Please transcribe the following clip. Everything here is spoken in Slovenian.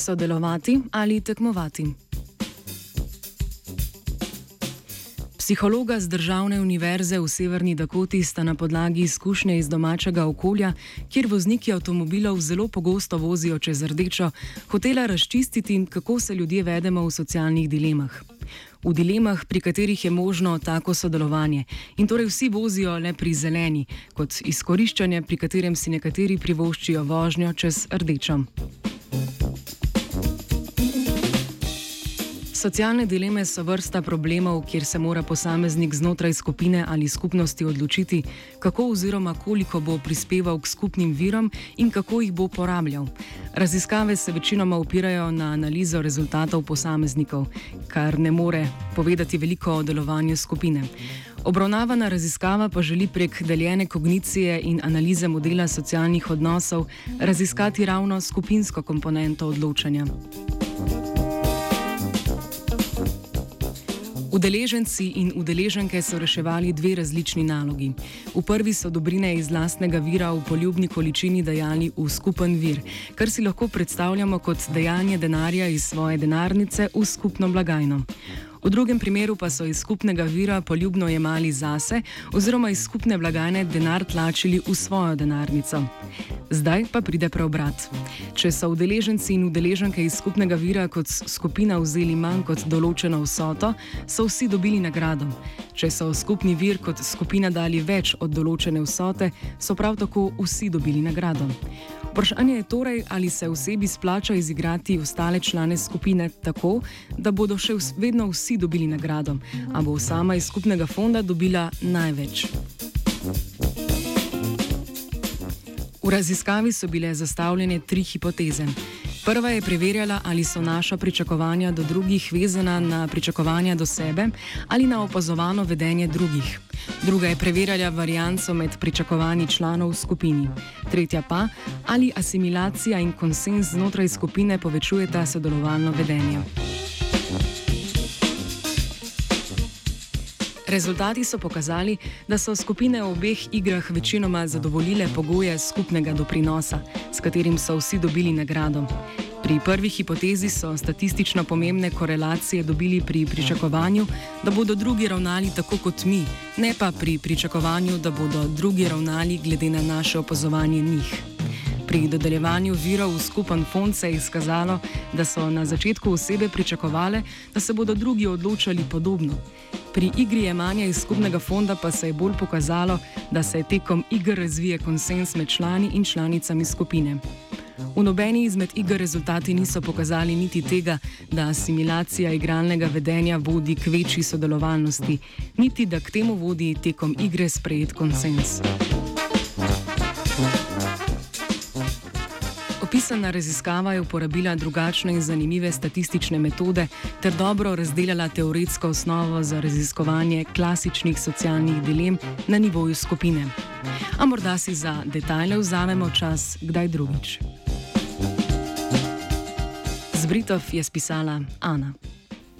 Sodelovati ali tekmovati? Psihologa z Državne univerze v Severni Dakoti sta na podlagi izkušnje iz domačega okolja, kjer vozniki avtomobilov zelo pogosto vozijo čez rdečo, hotela razčistiti, kako se ljudje vedemo v socialnih dilemah. V dilemah, pri katerih je možno tako sodelovanje. In torej vsi vozijo le pri zeleni, kot izkoriščanje, pri katerem si nekateri privoščijo vožnjo čez rdečo. Socialne dileme so vrsta problemov, kjer se mora posameznik znotraj skupine ali skupnosti odločiti, kako oziroma koliko bo prispeval k skupnim virom in kako jih bo porabljal. Raziskave se večinoma opirajo na analizo rezultatov posameznikov, kar ne more povedati veliko o delovanju skupine. Obravnavana raziskava pa želi prek deljene kognicije in analize modela socialnih odnosov raziskati ravno skupinsko komponento odločanja. Udeleženci in udeleženke so reševali dve različni nalogi. V prvi so dobrine iz lastnega vira v poljubni količini dajali v skupen vir, kar si lahko predstavljamo kot dajanje denarja iz svoje denarnice v skupno blagajno. V drugem primeru pa so iz skupnega vira poljubno jemali zase oziroma iz skupne blagajne denar tlačili v svojo denarnico. Zdaj pa pride preobrat. Če so udeleženci in udeleženke iz skupnega vira kot skupina vzeli manj kot določeno vsoto, so vsi dobili nagrado. Če so skupni vir kot skupina dali več od določene vsote, so prav tako vsi dobili nagrado. Vprašanje je torej, ali se osebi splača izigrati ostale člane skupine tako, da bodo še vedno vsi dobili nagrado, a bo sama iz skupnega fonda dobila največ. V raziskavi so bile zastavljene tri hipoteze. Prva je preverjala, ali so naša pričakovanja do drugih vezana na pričakovanja do sebe ali na opazovano vedenje drugih. Druga je preverjala varianco med pričakovanji članov v skupini. Tretja pa, ali asimilacija in konsens znotraj skupine povečujeta sodelovalno vedenje. Rezultati so pokazali, da so skupine v obeh igrah večinoma zadovoljile pogoje skupnega doprinosa, s katerim so vsi dobili nagrado. Pri prvi hipotezi so statistično pomembne korelacije dobili pri pričakovanju, da bodo drugi ravnali tako kot mi, ne pa pri pričakovanju, da bodo drugi ravnali glede na naše opazovanje njih. Pri dodeljevanju virov v skupen fond se je izkazalo, da so na začetku osebe pričakovale, da se bodo drugi odločali podobno. Pri igri jemanja iz skupnega fonda pa se je bolj pokazalo, da se tekom igr razvije konsens med člani in članicami skupine. V nobeni izmed igr rezultati niso pokazali niti tega, da asimilacija igralnega vedenja vodi k večji sodelovalnosti, niti da k temu vodi tekom igre sprejet konsens. Opisana raziskava je uporabila drugačne in zanimive statistične metode ter dobro razdelila teoretsko osnovo za raziskovanje klasičnih socialnih dilem na nivoju skupine. A morda si za detajle vzamemo čas kdaj drugič. Zbritov je spisala Ana.